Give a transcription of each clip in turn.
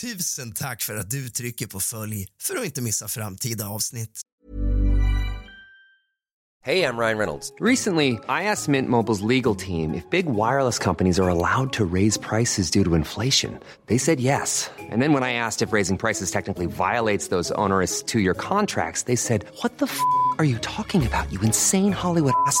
Tusen tack för att du trycker på följ för att inte missa framtida avsnitt. Hej, jag Ryan Reynolds. Recently, I asked Mint Mobile's legal team if big wireless companies are allowed to raise prices due to inflation. They said yes. And then when I asked if raising prices technically violates those onerous two year contracts, they said, What the f are you talking about, you insane Hollywood ass?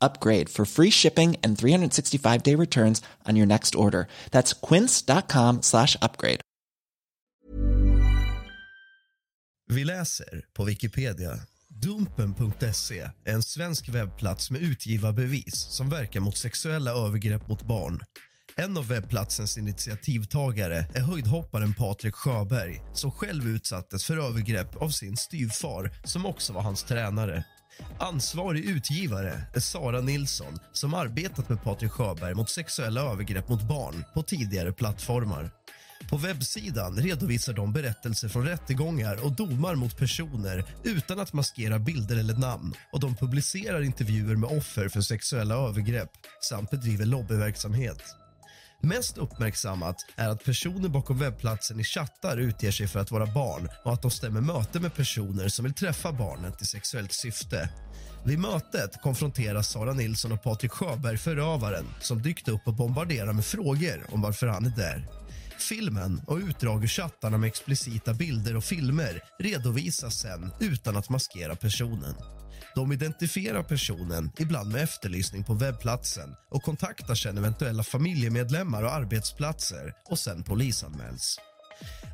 upgrade for free shipping and 365 day returns on your next order. That's quince.com slash upgrade. Vi läser på Wikipedia. Dumpen.se är en svensk webbplats med utgivarbevis som verkar mot sexuella övergrepp mot barn. En av webbplatsens initiativtagare är höjdhopparen Patrik Sjöberg som själv utsattes för övergrepp av sin styvfar, som också var hans tränare. Ansvarig utgivare är Sara Nilsson som arbetat med Patrik Sjöberg mot sexuella övergrepp mot barn på tidigare plattformar. På webbsidan redovisar de berättelser från rättegångar och domar mot personer utan att maskera bilder eller namn och de publicerar intervjuer med offer för sexuella övergrepp samt bedriver lobbyverksamhet. Mest uppmärksammat är att personer bakom webbplatsen i chattar utger sig för att vara barn och att de stämmer möte med personer som vill träffa barnet i sexuellt syfte. Vid mötet konfronteras Sara Nilsson och Patrik Sjöberg förövaren som dykt upp och bombarderar med frågor om varför han är där. Filmen och utdrag ur chattarna med explicita bilder och filmer redovisas sen utan att maskera personen. De identifierar personen, ibland med efterlysning på webbplatsen och kontaktar sen eventuella familjemedlemmar och arbetsplatser och sen polisanmäls.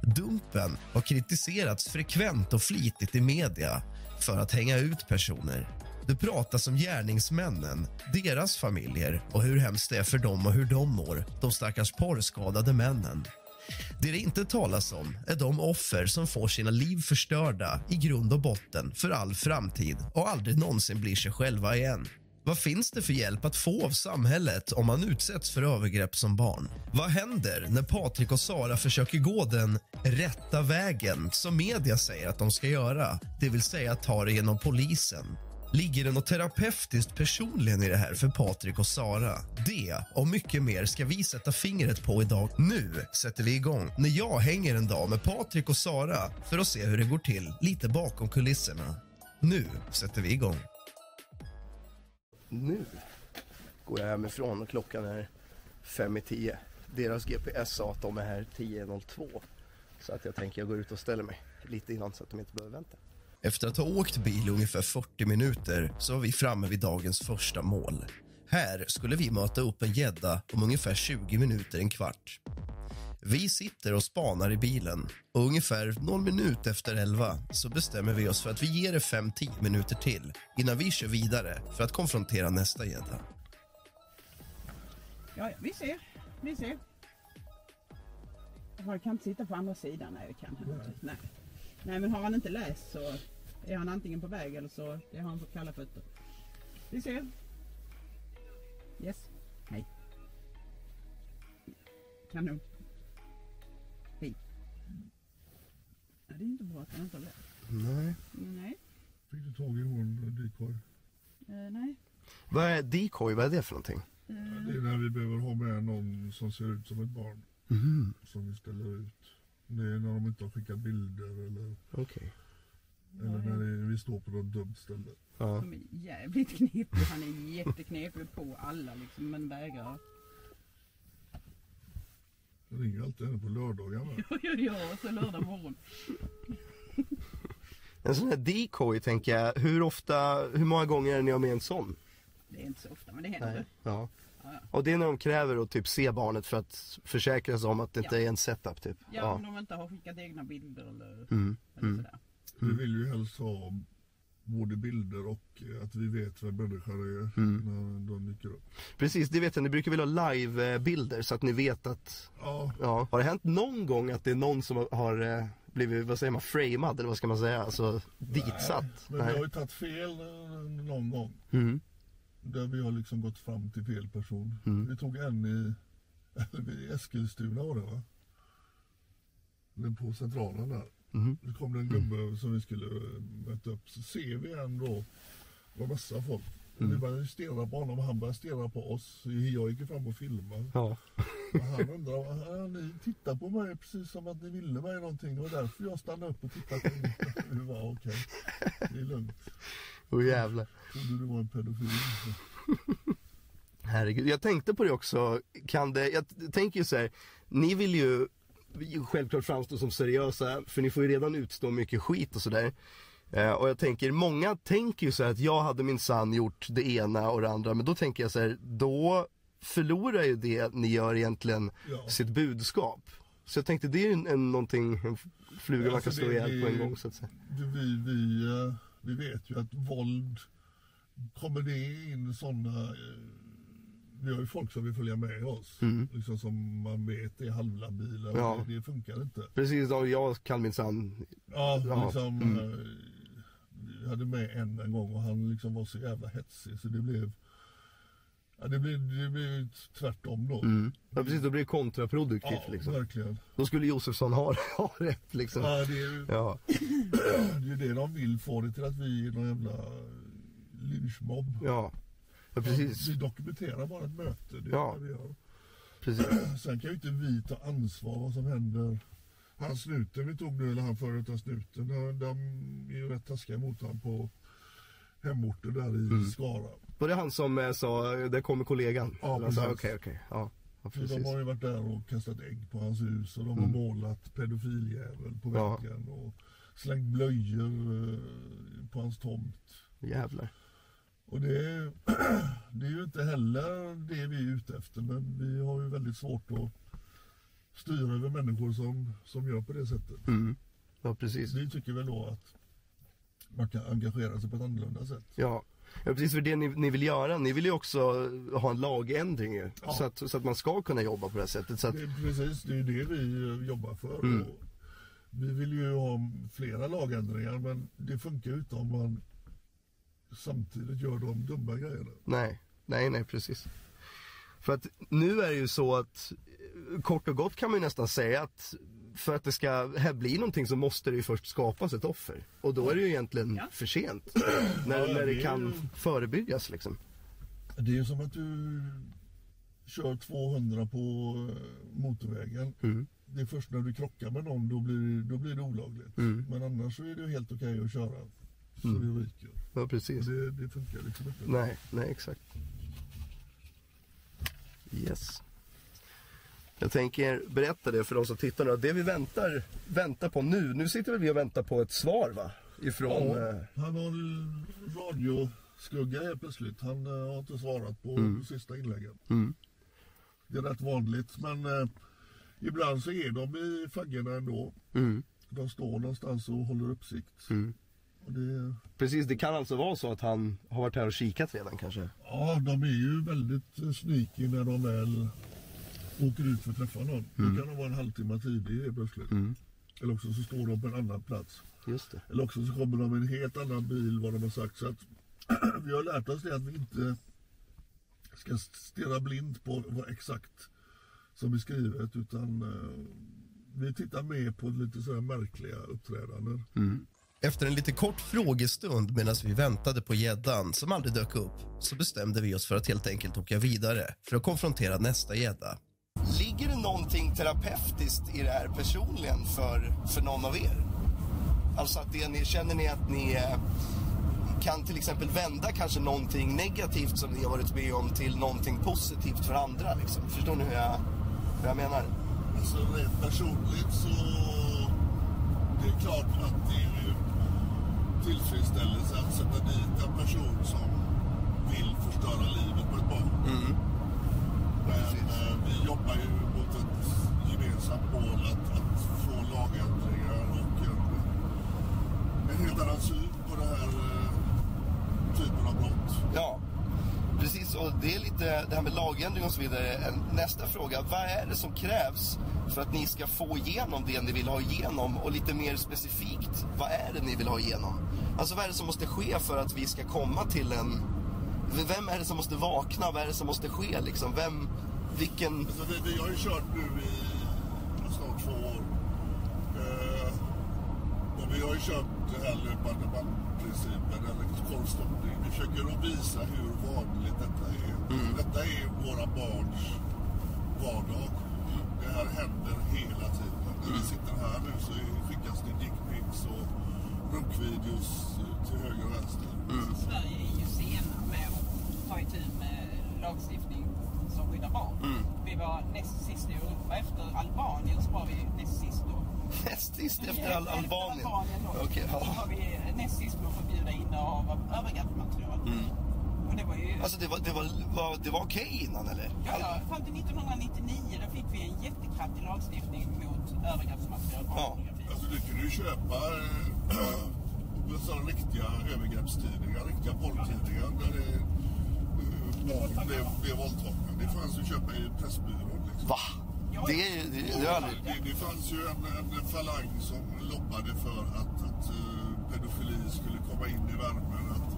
Dumpen har kritiserats frekvent och flitigt i media för att hänga ut personer. Det pratas om gärningsmännen, deras familjer och hur hemskt det är för dem och hur de mår, de stackars porrskadade männen. Det det inte talas om är de offer som får sina liv förstörda i grund och botten för all framtid och aldrig någonsin blir sig själva igen. Vad finns det för hjälp att få av samhället om man utsätts för övergrepp som barn? Vad händer när Patrik och Sara försöker gå den rätta vägen som media säger att de ska göra? Det vill säga ta det genom polisen. Ligger det något terapeutiskt personligen i det här för Patrik och Sara? Det och mycket mer ska vi sätta fingret på idag. Nu sätter vi igång när jag hänger en dag med Patrik och Sara för att se hur det går till lite bakom kulisserna. Nu sätter vi igång. Nu går jag hemifrån och klockan är fem i tio. Deras GPS sa att de är här 10.02. Så att jag tänker jag går ut och ställer mig lite innan så att de inte behöver vänta. Efter att ha åkt bil i ungefär 40 minuter så var vi framme vid dagens första mål. Här skulle vi möta upp en gädda om ungefär 20 minuter, en kvart. Vi sitter och spanar i bilen och ungefär någon minut efter 11 så bestämmer vi oss för att vi ger det 5-10 minuter till innan vi kör vidare för att konfrontera nästa gädda. Ja, ja, vi ser. Vi ser. Jag kan inte sitta på andra sidan. Nej, det kan han inte. Nej. Nej, men har han inte läst så är han antingen på väg eller så är han på kalla fötter. Vi ser. Yes. Hej. Kanon. Hej. Ja, det är inte bra att han inte har läst. Nej. Nej. Fick du tag i hon decoy? Eh, nej. Vad är decoy? Vad är det för någonting? Det är när vi behöver ha med någon som ser ut som ett barn. Mhm. Som vi ställer ut. Det är när de inte har skickat bilder eller, Okej. Eller när det, vi står på något dumt ställe. Ja. De är jävligt knepiga. Han är jätteknepig på alla liksom men vägrar. Jag ringer alltid henne på lördagarna. ja, så lördag morgon. En sån här decoy tänker jag, hur ofta, hur många gånger är ni har med en sån? Det är inte så ofta men det händer. Ja. Ja, ja. Och det är när de kräver att typ se barnet för att försäkra sig om att det inte Ja. är en setup typ? Ja, om de inte har skickat egna bilder eller, Mm. eller Mm. sådär. Vi vill ju helst ha både bilder och att vi vet vem människan är Mm. när de dyker upp. Precis, det vet jag. Ni brukar väl ha live-bilder så att ni vet att, Ja, ja. Har det hänt någon gång att det är någon som har eh, blivit, vad säger man, framad eller vad ska man säga? Alltså ditsatt? men vi har ju tagit fel eh, någon gång. Mm. Där vi har liksom gått fram till fel person. Mm. Vi tog en i, i Eskilstuna var det va? Den på centralen där. Mhm. Det kom det en gubbe som vi skulle eh, möta upp. Så ser vi en då. Det var massa folk. Mm. Vi började stirra på honom och han började stirra på oss. Jag gick fram och filmade. Ja. Och han undrade, "Ah, ni tittar på mig precis som att ni ville mig någonting. Det var därför jag stannade upp och tittade på er. Det var okej. Det är lugnt. Åh jävlar. Trodde du var en pedofil. Herregud, jag tänkte på det också. Kan det, jag tänker ju så här, ni vill ju självklart framstå som seriösa för ni får ju redan utstå mycket skit och sådär. Eh, och jag tänker, många tänker ju så här att jag hade min sann gjort det ena och det andra men då tänker jag så här, då förlorar ju det ni gör egentligen Ja. sitt budskap. Så jag tänkte det är en, en, någonting, en fluga man Alltså, kan slå det- ihjäl på en gång så att säga. Vi, vi, eh, vi vet ju att våld, kommer det in sådana... Vi har ju folk som vill följa med oss. Liksom som man vet är halvlabila. Mm. Ja. Det, det funkar inte. Precis, ja, jag kan min sann, Ja, Ja, liksom. mm. eh, Vi hade med en en gång och han liksom var så jävla hetsig så det blev... Ja, det blev, det blev tvärtom då. ja precis då blir det kontraproduktivt Ja, liksom. verkligen. Då skulle Josefsson ha, ha rätt liksom. Ja, det är ju Ja. det, är det de vill få det till att vi är någon jävla lynchmobb. Ja, ja precis. Vi dokumenterar bara ett möte. Det är Ja. det vi gör. precis. Sen kan ju inte vi ta ansvar vad som händer. Han snuten vi tog nu, eller han före detta snuten, de, de är ju rätt taskiga mot honom på hemorten där i Mm. Skara. Var det han som eh, sa, där kommer kollegan? Ja, precis. Okej, okej. Ja, ja, För precis. de har ju varit där och kastat ägg på hans hus och de har målat pedofiljävel på Ja. väggen och slängt blöjor eh, på hans tomt. Jävlar. Och det är, det är ju inte heller det vi är ute efter men vi har ju väldigt svårt att styra över människor som, som gör på det sättet. Mm. Ja, precis. Vi tycker väl då att man kan engagera sig på ett annorlunda sätt. Ja. ja, precis för det ni, ni vill göra. Ni vill ju också ha en lagändring ju. Ja. Så, att, så att man ska kunna jobba på det här sättet. Så att, Det är precis, det är det vi eh, jobbar för. Mm. Vi vill ju ha flera lagändringar men det funkar ju inte om man samtidigt gör de dumma grejerna. nej, nej, nej, precis. För att nu är det ju så att eh, kort och gott kan man ju nästan säga att för att det ska här bli någonting så måste det ju först skapas ett offer. Och då är det ju egentligen Ja. för sent. när, Ja, när det kan ju- förebyggas liksom. Det är ju som att du kör 200 på eh, motorvägen. Mm. Det är först när du krockar med någon då blir, då blir det olagligt. Mm. Men annars så är det helt okej att köra så det ryker. Ja, precis. det, det funkar liksom inte. Nej, nej exakt. Yes. Jag tänker berätta det för de som tittar nu. Det vi väntar, väntar på nu, nu sitter väl vi och väntar på ett svar va? Ifrån, Ja, eh, han har radioskugga helt plötsligt. Han eh, har inte svarat på Mm. sista inläggen. Mm. Det är rätt vanligt men eh, ibland så är de i faggorna ändå. mm, De står någonstans och håller uppsikt. mm. Det, Precis, det kan alltså vara så att han har varit här och kikat redan kanske. ja, de är ju väldigt eh, sneaky när de väl åker ut för att träffa någon. Mm. Då kan de vara en halvtimme tidig plötsligt. Eller också så står de på en annan plats. Just det. Eller också så kommer de med en helt annan bil vad de har sagt. Så att vi har lärt oss det att vi inte ska stirra blind på vad exakt som är skrivet utan eh, vi tittar mer på lite sådär märkliga uppträdanden. Mm. Efter en lite kort frågestund medan vi väntade på gäddan som aldrig dök upp så bestämde vi oss för att helt enkelt åka vidare för att konfrontera nästa gädda. Ligger det någonting terapeutiskt i det här personligen för, för någon av er? Alltså att det, ni, känner ni att ni eh, kan till exempel vända kanske någonting negativt som ni har varit med om till någonting positivt för andra? Liksom? Förstår ni hur jag, hur jag menar? Alltså rent personligt så det är klart att det tillfredsställelse att sätta dit en person som vill förstöra livet på ett barn. Men eh, vi jobbar ju mot ett gemensamt mål att, att få lagändringar och en, en helt annan syn på den här eh, typen av brott. Ja, precis. Och det är lite det här med lagändring och så vidare. Nästa fråga. Vad är det som krävs för att ni ska få igenom det ni vill ha igenom? Och lite mer specifikt, vad är det ni vill ha igenom? Alltså vad är det som måste ske för att vi ska komma till en... Vem är det som måste vakna? Vad är det som måste ske liksom? Vem... Vilken... Alltså, vi, vi har ju kört nu i snart två år. Eh, och vi har ju kört den här löpande bandprincipen, eller korvstoppning. Vi försöker att visa hur vanligt detta är. Detta är våra barns vardag. Det här händer hela tiden. När vi sitter här nu så skickas det dickpics och runkvideos till höger och vänster. Sverige är ju sena med att ta itu med lagstiftning som skyddar barn. Vi var näst sist i Europa. Efter Albanien så var vi näst sist då. Näst sist efter Al- Albanien? Okej, Så ja. var vi näst sist med att förbjuda innehav av övergreppsmaterial. Och det var ju... Alltså det var, det var, var, det var okej innan eller? Ja, ja, fram till 1999 då fick vi en jättekraftig lagstiftning mot övergreppsmaterial och Ja. Alltså du kan ju köpa eh, sådana riktiga övergreppstidningar, riktiga porrtidningar där det eh, barn blev, blev våldtagna. Det fanns ju att köpa i Pressbyrån. Liksom. Va? Det, är- det, det, har aldrig... Det, det fanns ju en, en falang som lobbade för att, att eh, pedofili skulle komma in i värmen. Att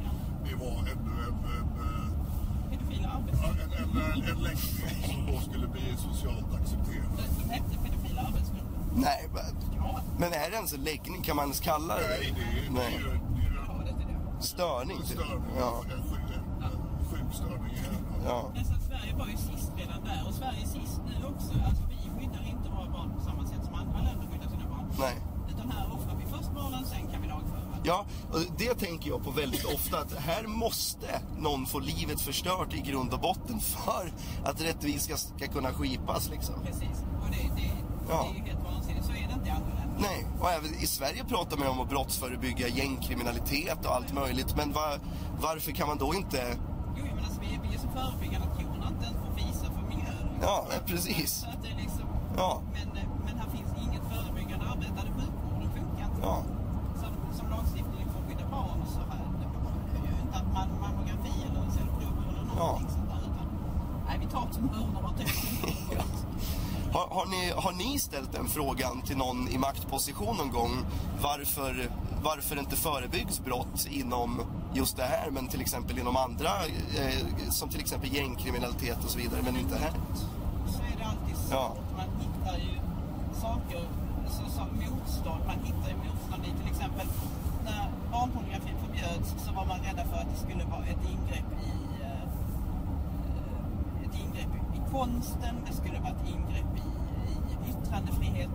det var ännu en, en, eh, arbetsgrupper. en, en, en, en läggning som då skulle bli socialt accepterad. De hette pedofila arbetsgrupper. Nej, men- Ja, men är det ens en läggning? Kan man ens kalla det Nej, det är, ju ja. Störning? Typ. störning. Ja. En, sjuk- en, en sjuk störning i hjärnan. ja. Att Sverige var ju sist redan där och Sverige är sist nu också. Alltså vi skyddar inte våra barn på samma sätt som andra länder skyddar sina barn. Nej. Utan här offrar vi först barnen, sen kan vi lagföra. Ja, och det tänker jag på väldigt ofta att här måste någon få livet förstört i grund och botten för att rättvisa ska, ska kunna skipas liksom. Precis. Och det, det, Ja. det är ju helt vansinnigt. Så är det inte i andra länder. Nej, och även i Sverige pratar man om att brottsförebygga gängkriminalitet och allt möjligt. Men va, varför kan man då inte... Jo, men alltså vi, vi är så förebyggande att kronan inte ens får visa för miljön. Ja, precis. Så att det är liksom... Ja, Men, eh, men här finns inget förebyggande arbete. Där sjukvården funkar inte. ja. Som, som lagstiftning för att skydda barn och så här. Det är ju inte att man mammografi eller cellprover eller någonting sånt där. Utan, nej, vi tar tumörerna vartefter. Har, har, ni, har ni ställt den frågan till någon i maktposition någon gång? Varför, varför inte förebyggs brott inom just det här men till exempel inom andra, eh, som till exempel gängkriminalitet och så vidare, men inte här? så är det alltid svårt. Ja. Man hittar ju saker så, som motstånd. Man hittar ju motstånd i till exempel när barnpornografin förbjöds så var man rädda för att det skulle vara ett ingrepp i eh, ett ingrepp i konsten, det skulle vara ett ingrepp.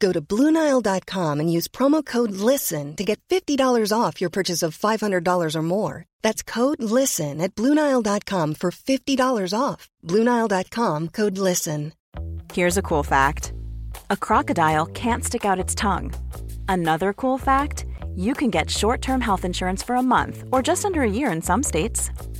Go to BlueNile.com and use promo code LISTEN to get $50 off your purchase of $500 or more. That's code LISTEN at BlueNile.com for $50 off. BlueNile.com code LISTEN. Here's a cool fact a crocodile can't stick out its tongue. Another cool fact you can get short term health insurance for a month or just under a year in some states.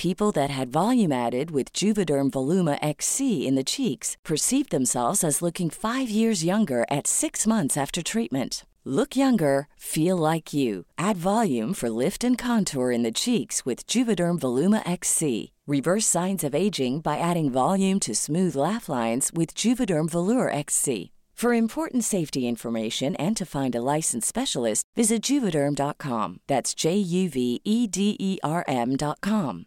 people that had volume added with Juvederm Voluma XC in the cheeks perceived themselves as looking five years younger at six months after treatment. Look younger, feel like you. Add volume for lift and contour in the cheeks with Juvederm Voluma XC. Reverse signs of aging by adding volume to smooth laugh lines with Juvederm Volure XC. For important safety information and to find a licensed specialist, visit juvederm.com. That's J U V E D E R M.com.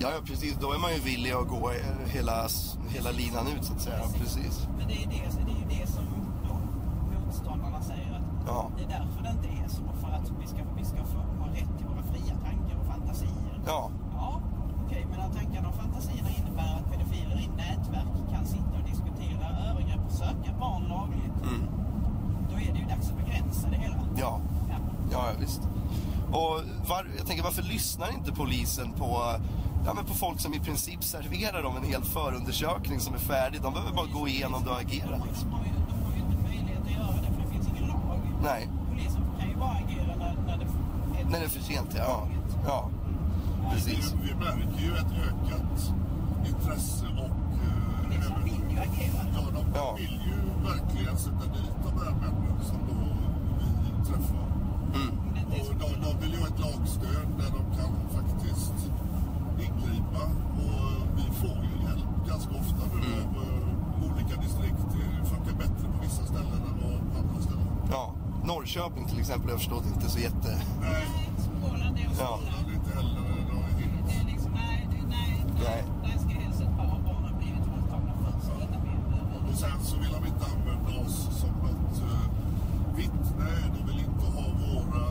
Ja, precis. Då är man ju villig att gå hela, hela linan ut, så att säga. Precis. Men det är, det, det är ju det som då, motståndarna säger att Ja. det är därför det inte är så. För att vi ska, vi ska få ha rätt till våra fria tankar och fantasier. Ja, Ja, okej, men att tankarna och fantasierna innebär att pedofiler i nätverk kan sitta och diskutera övergrepp och söka barn lagligt. Då är det ju dags att begränsa det hela. Mm. ja. Ja. Ja, ja, visst. Och var, jag tänker, varför lyssnar inte polisen på, ja, men på folk som i princip serverar dem en hel förundersökning som är färdig? De behöver bara gå igenom det och agera. Liksom. De har ju, de har ju inte möjlighet att göra det för det finns ingen lag. Nej, Polisen kan ju bara agera när, när det är när det är för sent. Ja, ja. precis. Vi, vi märker ju ett ökat intresse och... eh, vill ju agera. Ja, de Ja. vill ju verkligen sätta dit de här männen som då vi träffar. Mm. Och de, de vill ju ha ett lagstöd där de kan ingripa. Och vi får ju hjälp ganska ofta nu Mm. olika distrikt. Det funkar bättre på vissa ställen än på andra ställen. Ja. Norrköping till exempel har jag förstått inte så jätte... Nej, Småland är och Ja. Småland. det är inte heller de är helt... Det är liksom, nej, det, nej, Nej. där ska helst ett par barn ha blivit våldtagna först innan vi Och sen så vill de inte använda oss som något uh, vittne. De vill inte ha våra,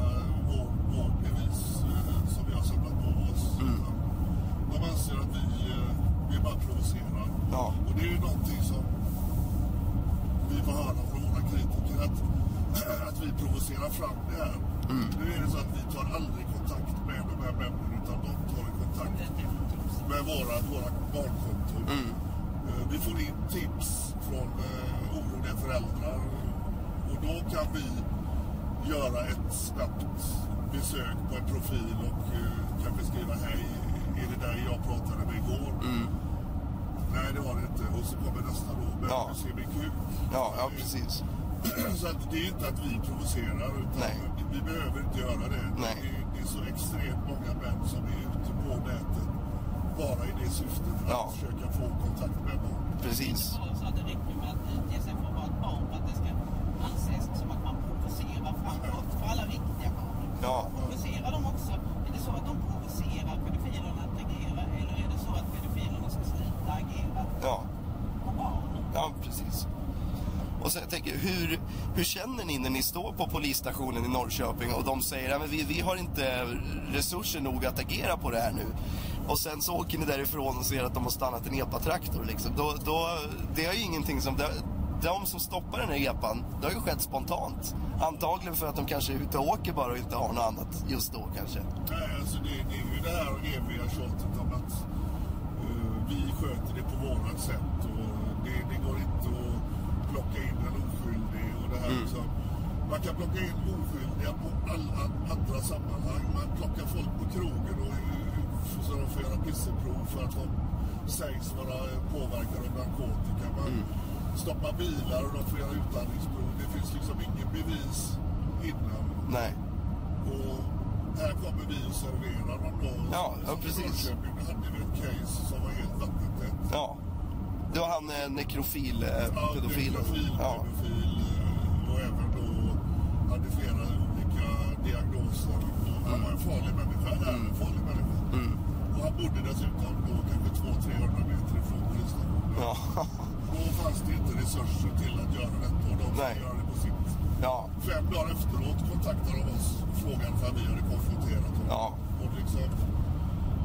vår, vår bevis eh, som vi har samlat på oss. Utan De anser att vi, uh, vi bara provocerar. Ja. Och det är ju någonting som vi får höra från våra kritiker att, att provocerar fram det här. Nu är det så att vi tar aldrig kontakt med de här männen utan de tar kontakt med våra, våra barnkonton. Eh, Vi får in tips från eh, oroliga föräldrar och då kan vi göra ett snabbt besök på en profil och eh, kanske skriva hej, är det där jag pratade med igår? Nej, det var det inte. Och så kommer nästa då, men Ja. du ser min kuk. Ja, ja precis. Så att det är inte att vi provocerar, utan Nej. vi, behöver inte göra det. Nej. Det, är, det är så extremt många män som är ute på nätet bara i det syftet att Ja. försöka få kontakt med barn. Precis. Så att det räcker med att utge sig för att vara ett barn för att det ska anses som att man provocerar fram brott för alla riktiga barn. Ja. Provocerar de också? Är det så att de provocerar pedofilerna att agera eller är det så att pedofilerna ska sluta agera Ja. på barn? Ja, precis. Och sen jag tänker, hur, känner ni när ni står på polisstationen i Norrköping och de säger att vi, vi har inte resurser nog att agera på det här nu. Och sen så åker ni därifrån och ser att de har stannat en epatraktor. Liksom. Då, då, det är ju ingenting som... Det, de som stoppar den här epan, det har ju skett spontant. Antagligen för att de kanske är ute och åker bara och inte har något annat just då kanske. Nej, alltså det, det är ju det här eviga tjatet om att uh, vi sköter det på vårat sätt och det, det går inte att plocka in en det här liksom. Man kan plocka in oskyldiga på alla andra sammanhang. Man plockar folk på krogen och så de får göra pisseprov för att de sägs vara påverkade av narkotika. Man stoppar bilar och de får göra utandningsprov. Det finns liksom ingen bevis innan. Nej. Och här kommer vi och serverar dem då. Ja, ja, precis. Norrköping, hade vi ett case som var helt vattentätt. Ja. Det var han eh, nekrofil, eh, Ja, pedofil. pedofil, Ja. pedofil eh, och även då hade flera olika diagnoser. Han var en farlig människa. Det är en farlig människa. Och han bodde dessutom då kanske 200-300 meter ifrån polisstationen. Ja. Då fanns det inte resurser till att göra detta och de skulle göra det på sitt. Ja. Fem dagar efteråt kontaktade de oss och frågade för vi hade konfronterat honom. Ja. Och liksom,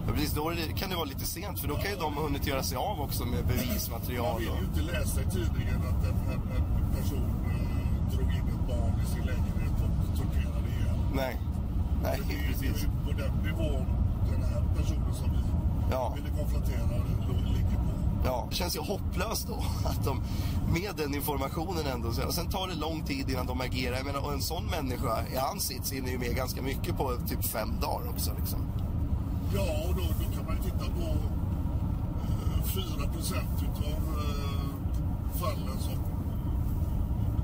Ja, Precis, då kan det vara lite sent för då kan ju de ha hunnit göra sig av också med man bevismaterial. vill Och... ju inte läsa i tidningen att en, en, en person eh, drog in ett barn i sin lägenhet och torterade ihjäl. Nej. Nej, Är på den nivån den här personen som vi Ja. ville konfrontera ligger på. Ja, det känns ju hopplöst då att de med den informationen ändå. Och sen tar det lång tid innan de agerar. Jag menar, och en sån människa i hans sits hinner ju med ganska mycket på typ fem dagar också. Liksom. Ja, och då, då kan man ju titta på eh, 4 procent utav eh, fallen som,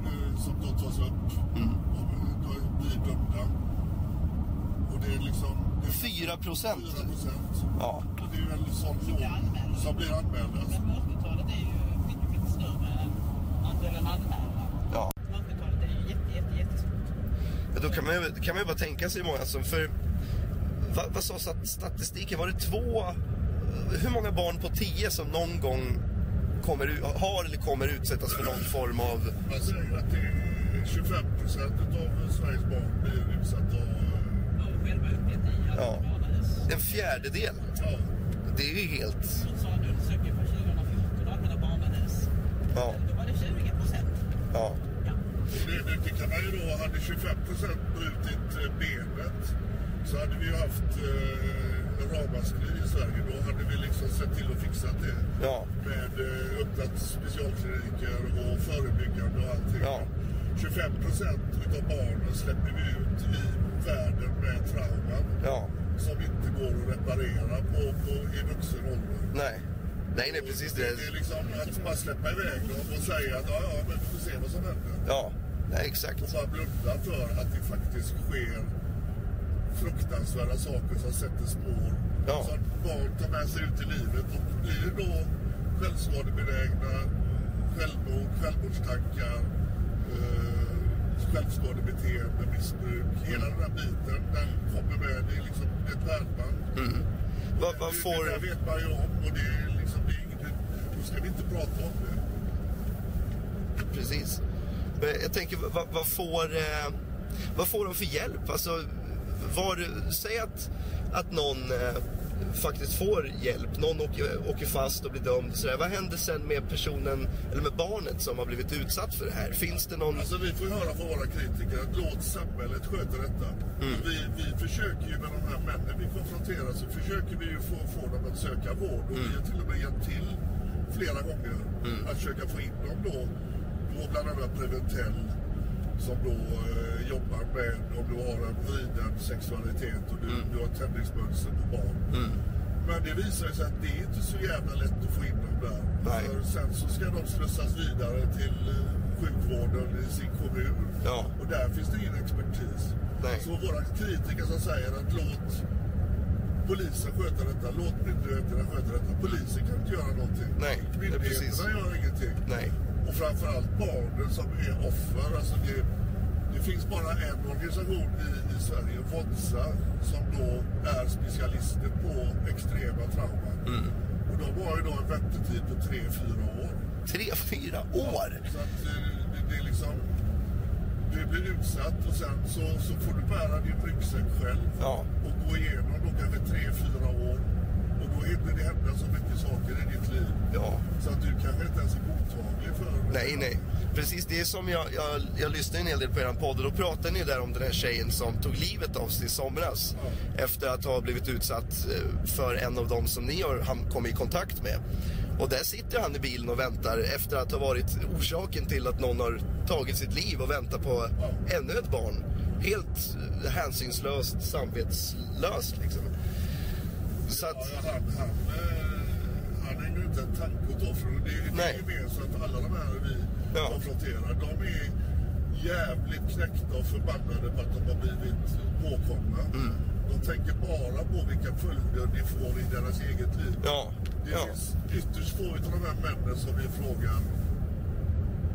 eh, som då tas upp och då blir dömda. Det är liksom... Det är 4 procent? 4 procent. Ja. Och det är ju en sån låg som blir anmälda. Men mörkertalet är ju mycket, mycket större än andelen anmälda. Ja. Mörkertalet är ju jätte, jätte, jättestort. Ja, Då kan man, ju, kan man ju bara tänka sig hur många som... För, vad, vad sa stat- statistiken? Var det två... Hur många barn på tio som någon gång kommer, har eller kommer utsättas för någon form av... Man säger att det är 25 procent av Sveriges barn blir utsatta av... Och själva uppgett i att Ja. En fjärdedel. Ja, Det är ju helt... Ja. Då var det 20 procent. Ja. Det, kan man ju då, hade 25 procent brutit benet så hade vi ju haft eh, ramaskri i Sverige. Då hade vi liksom sett till att fixa det. Ja. Med eh, öppnat specialkliniker och förebyggande och allting. Ja. 25 procent av barnen släpper vi ut i världen med trauman. Ja. Som inte går att reparera på, på, i vuxen ålder. Nej. Nej, nej, precis det. Det är liksom att bara släppa iväg dem och säga att ja, ja, men vi får se vad som händer. Ja, nej, exakt. Och bara blunda för att det faktiskt sker fruktansvärda saker som sätter spår. Ja. Som barn tar med sig ut i livet och blir då självskadebenägna, självmord, självmordstankar, eh, självskadebeteende, missbruk. Hela den här biten, den kommer med. Det är liksom ett pärlband. Vad, vad Det, det får... där vet man ju om och det är liksom, det är inget, då ska vi inte prata om det. Precis. Men Jag tänker, vad, vad, får, eh, vad får de för hjälp? Alltså, var, säg att, att någon eh, faktiskt får hjälp. Någon åker, åker fast och blir dömd. Så där. Vad händer sen med personen, eller med barnet som har blivit utsatt för det här? Finns det någon... Alltså vi får ju höra från våra kritiker att låt samhället sköta detta. Vi, vi försöker ju med de här männen vi konfronterar så försöker vi ju få, få dem att söka vård. Och vi har till och med hjälpt till flera gånger att försöka få in dem då. På bland annat Preventell som då eh, jobbar med om du har en vriden sexualitet och du, du har tändningsmönster på barn. Men det visar sig att det är inte så jävla lätt att få in dem där. Nej. För sen så ska de slussas vidare till eh, sjukvården i sin kommun. Ja. Och där finns det ingen expertis. Nej. Så våra kritiker som säger att låt polisen sköta detta, låt myndigheterna sköta detta. Polisen kan inte göra någonting. Nej, är precis. Myndigheterna gör ingenting. Nej. Och framförallt barnen som är offer. Alltså det, det finns bara en organisation i, i Sverige, Vodsa, som då är specialister på extrema trauman. Mm. Och de har ju då en väntetid på 3-4 år. Tre, fyra år? Så att eh, det, det är liksom... Du blir utsatt och sen så, så får du bära din ryggsäck själv. Ja. Och gå igenom då kanske 3-4 år. Då hinner det hända så mycket saker i ditt liv. Ja. Så att du kanske inte ens är mottaglig för... Nej, nej. Precis, det är som jag, jag, jag lyssnade en hel del på er podd och då pratade ni där om den här tjejen som tog livet av sig i somras. Efter att ha blivit utsatt eh, för en av dem som ni har kommit i kontakt med. Och där sitter han i bilen och väntar efter att ha varit orsaken till att någon har tagit sitt liv och väntar på ännu ett barn. Helt eh, hänsynslöst, samvetslöst liksom. Så att, Ja, han, han, eh, han ägnar inte en tanke åt offren. Det, är- det är Nej. ju mer så att alla de här vi Ja. konfronterar, de är jävligt knäckta och förbannade på att de har blivit påkomna. Mm. De tänker bara på vilka följder det får i deras eget liv. ja, Det ja. finns ytterst få av de här männen som vi frågar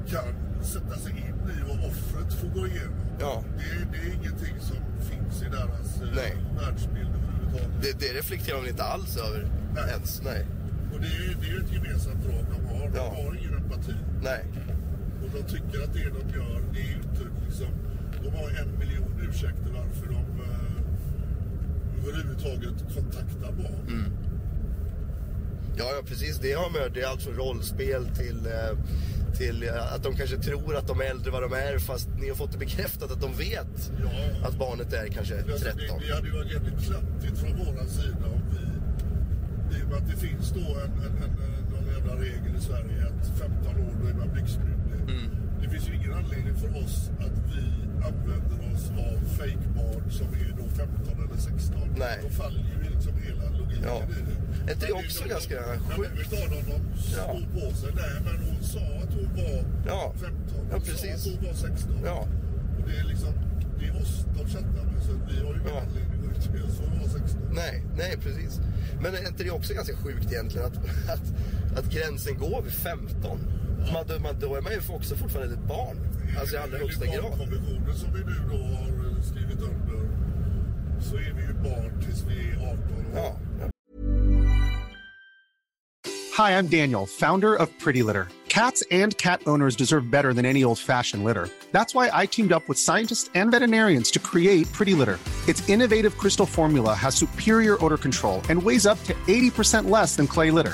kan sätta sig in i vad offret får gå igenom. Ja. Det, det är ingenting som finns i deras eh, Nej. världsbild Det, det reflekterar de inte alls över Nej. ens. Nej. Och det är, det är ett gemensamt drag de har. De Ja. har ingen empati. Nej. Och de tycker att det de gör, det är ju inte liksom... De har en miljon ursäkter varför de eh, överhuvudtaget kontaktar barn. Mm. Ja, ja, precis. Det har med. Det är allt från rollspel till, eh, till eh, att de kanske tror att de är äldre vad de är fast ni har fått det bekräftat att de vet Ja, att barnet är kanske Alltså, 13. det, det hade ju varit jävligt klantigt från våran sida om vi... I och med att det finns då en, en, en, någon jävla regel i Sverige att 15 år då är man blixtmyndig. Mm. Det finns ju ingen anledning för oss att vi använder oss av fejkbarn som är då 15 eller 16. Nej. Då faller ju liksom hela logiken Ja. i det. Är inte det också de- ganska sjukt? De, de Ja. slår på sig. Nej, men hon sa att hon var Ja. 15. Hon Ja, sa precis. att hon var 16. Ja. Och det är liksom, det är oss de chattar med så vi har ju ingen Ja. anledning att gå ut med oss för att vara 16. Nej, nej precis. Men är inte det också ganska sjukt egentligen att, att, att gränsen går vid 15? Man, då, man, då är man ju också fortfarande ett barn. Alltså i allra högsta Enligt grad. barnkonventionen som vi nu då har eh, skrivit under så är vi ju barn tills vi är 18 år. Ja, ja. Hi, I'm Daniel, founder of Pretty Litter. Cats and cat owners deserve better than any old fashioned litter. That's why I teamed up with scientists and veterinarians to create Pretty Litter. Its innovative crystal formula has superior odor control and weighs up to 80% less than clay litter.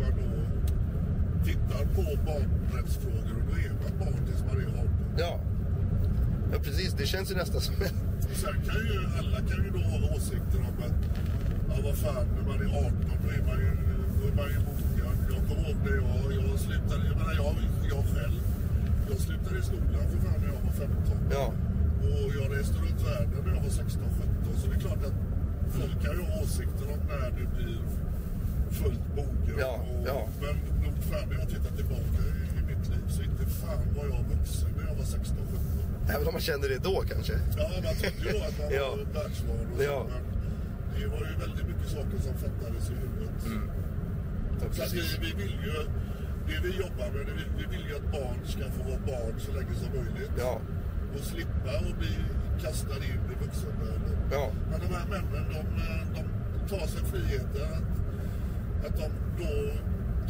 Man då tittar på barnrättsfrågor och då är man barn tills man är 18. Ja. ja, precis. Det känns ju nästan som en... Sen kan ju alla kan ju då ha åsikter om att ja, vad fan, när man är 18 då är man ju, då är man ju mogen. Jag kommer ihåg när jag, jag slutade, jag menar jag, jag själv, jag slutade i skolan för fan när jag var 15. Ja. Och jag reste runt världen när jag var 16, 17. Så det är klart att folk kan ju ha åsikter om när du blir fullt mogen. Ja, och, ja. Men nog fan när jag tittar tillbaka i, i mitt liv så inte fan var jag vuxen när jag var 16, 17. Även om man kände det då kanske. Ja, man trodde ju att man Ja. var världsvan och Ja. så, men det var ju väldigt mycket saker som fattades i huvudet. Ja, Så att vi, vi vill ju, det vi jobbar med, det vi, vi vill ju att barn ska få vara barn så länge som möjligt. Ja. Och slippa att bli kastade in i vuxenvärlden. Ja. Men de här männen, de, de tar sig friheten att, de då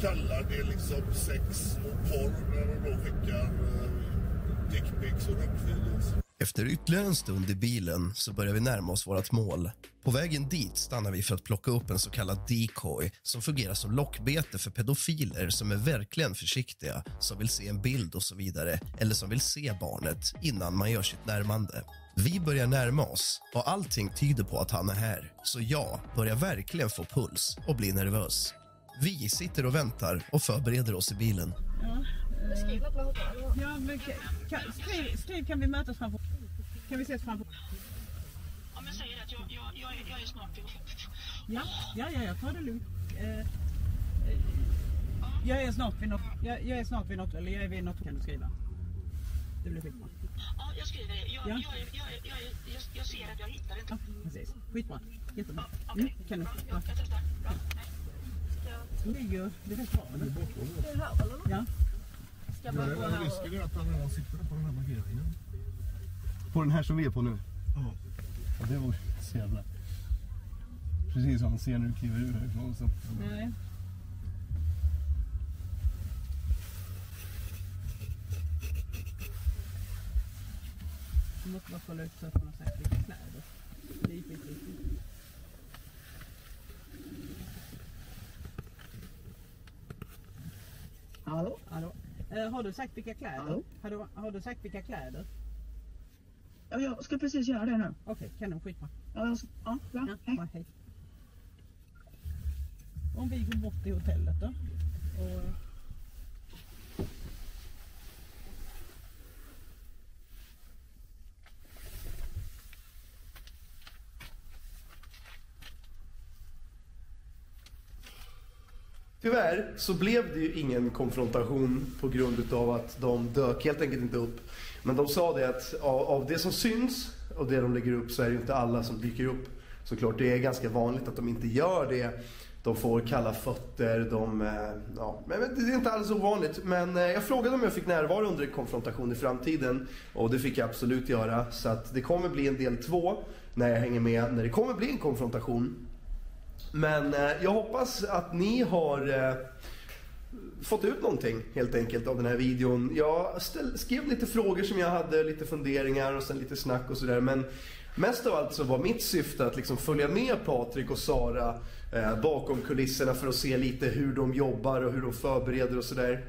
kallar det liksom sex och porr när de då skickar eh, dickpics och rumpvideos. Efter ytterligare en stund i bilen så börjar vi närma oss vårt mål. På vägen dit stannar vi för att plocka upp en så kallad decoy som fungerar som lockbete för pedofiler som är verkligen försiktiga, som vill se en bild och så vidare eller som vill se barnet innan man gör sitt närmande. Vi börjar närma oss och allting tyder på att han är här. Så jag börjar verkligen få puls och bli nervös. Vi sitter och väntar och förbereder oss i bilen. Skriv något med Ja, men kan, skriv, skriv kan vi mötas framför... Kan vi ses framför... Om jag säger att jag, jag, jag, är- jag är snart. Ja, ja, ja, jag tar det lugnt. Eh, eh, jag är snart vid något, jag, jag är snart vid något, eller jag är vid något kan du skriva. Det blir skitbra. Ja, jag skriver det. Jag, Ja. jag, jag, jag, jag, jag, jag ser att jag hittar inte. Precis. Skitbra. Jättebra. Mm, kan du? Ja. Jag testar. Bra. Det ligger det är rätt bra. eller? Ja. Risken är att han redan sitter på den här markeringen. På den här som vi är på nu? Ja. Ja, det var så jävla... Precis som han ser när du kliver ur härifrån. Nej. Du måste bara kolla upp så att man har sagt vilka kläder. Det är skitviktigt. Hallå? Hallå? Eh, har du sagt vilka kläder? Hallå? Har du, har du sagt vilka kläder? Ja, jag ska precis göra det nu. Okej, kanon. Skitbra. Ja, jag ska, ja, bra. Hej. bra, hej. Om vi går bort till hotellet då? Och, Tyvärr så blev det ju ingen konfrontation på grund av att de dök helt enkelt inte upp. Men de sa det att av, av det som syns och det de lägger upp så är det ju inte alla som dyker upp. Såklart, det är ganska vanligt att de inte gör det. De får kalla fötter, de... Eh, ja, men det är inte alls ovanligt. Men eh, jag frågade om jag fick närvara under en konfrontation i framtiden. Och det fick jag absolut göra. Så att det kommer bli en del två när jag hänger med när det kommer bli en konfrontation. Men eh, jag hoppas att ni har eh, fått ut någonting helt enkelt av den här videon. Jag ställ, skrev lite frågor som jag hade, lite funderingar och sen lite snack och sådär. Men mest av allt så var mitt syfte att liksom följa med Patrik och Sara eh, bakom kulisserna för att se lite hur de jobbar och hur de förbereder och sådär.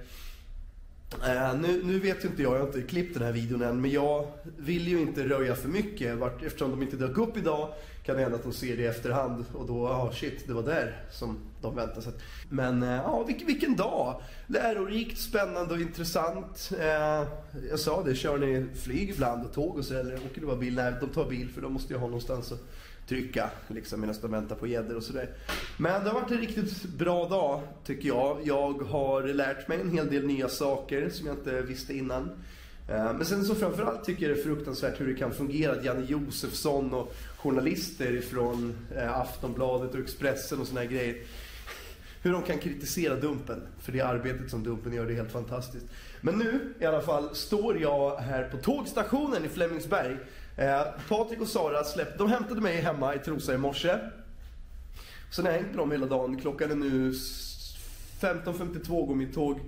Uh, nu, nu vet ju inte jag, jag har inte klippt den här videon än, men jag vill ju inte röja för mycket. Vart, eftersom de inte dök upp idag kan det hända att de ser det i efterhand och då, ja shit, det var där som de väntade sig. Men eh, ja, vilken, vilken dag! Lärorikt, spännande och intressant. Eh, jag sa det, kör ni flyg ibland och tåg och så eller åker du bara bil? Nej, de tar bil för de måste ju ha någonstans att trycka liksom medan de väntar på gäddor och sådär. Men det har varit en riktigt bra dag tycker jag. Jag har lärt mig en hel del nya saker som jag inte visste innan. Eh, men sen så framförallt tycker jag det är fruktansvärt hur det kan fungera att Janne Josefsson och journalister från eh, Aftonbladet och Expressen och såna här grejer hur de kan kritisera Dumpen. För det arbetet som Dumpen gör, det är helt fantastiskt. Men nu i alla fall står jag här på tågstationen i Flemingsberg. Eh, Patrik och Sara släppte, de hämtade mig hemma i Trosa i morse. Sen har jag hängt med dem hela dagen. Klockan är nu 15.52 går mitt tåg.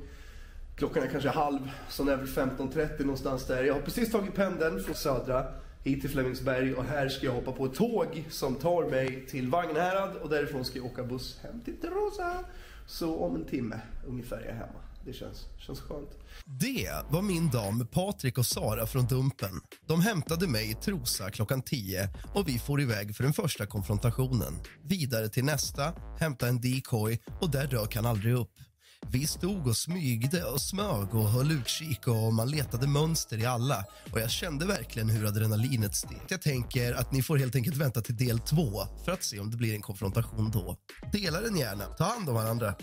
Klockan är kanske halv, så är väl 15.30 någonstans där. Jag har precis tagit pendeln från Södra hit till Flemingsberg och här ska jag hoppa på ett tåg som tar mig till Vagnhärad och därifrån ska jag åka buss hem till Trosa. Så om en timme ungefär är jag hemma. Det känns, känns skönt. Det var min dag med Patrik och Sara från Dumpen. De hämtade mig i Trosa klockan 10 och vi for iväg för den första konfrontationen. Vidare till nästa, hämta en decoy och där dök han aldrig upp. Vi stod och smygde och smög och höll utkik och man letade mönster i alla. Och jag kände verkligen hur adrenalinet steg. Jag tänker att ni får helt enkelt vänta till del två för att se om det blir en konfrontation då. Dela den gärna. Ta hand om varandra.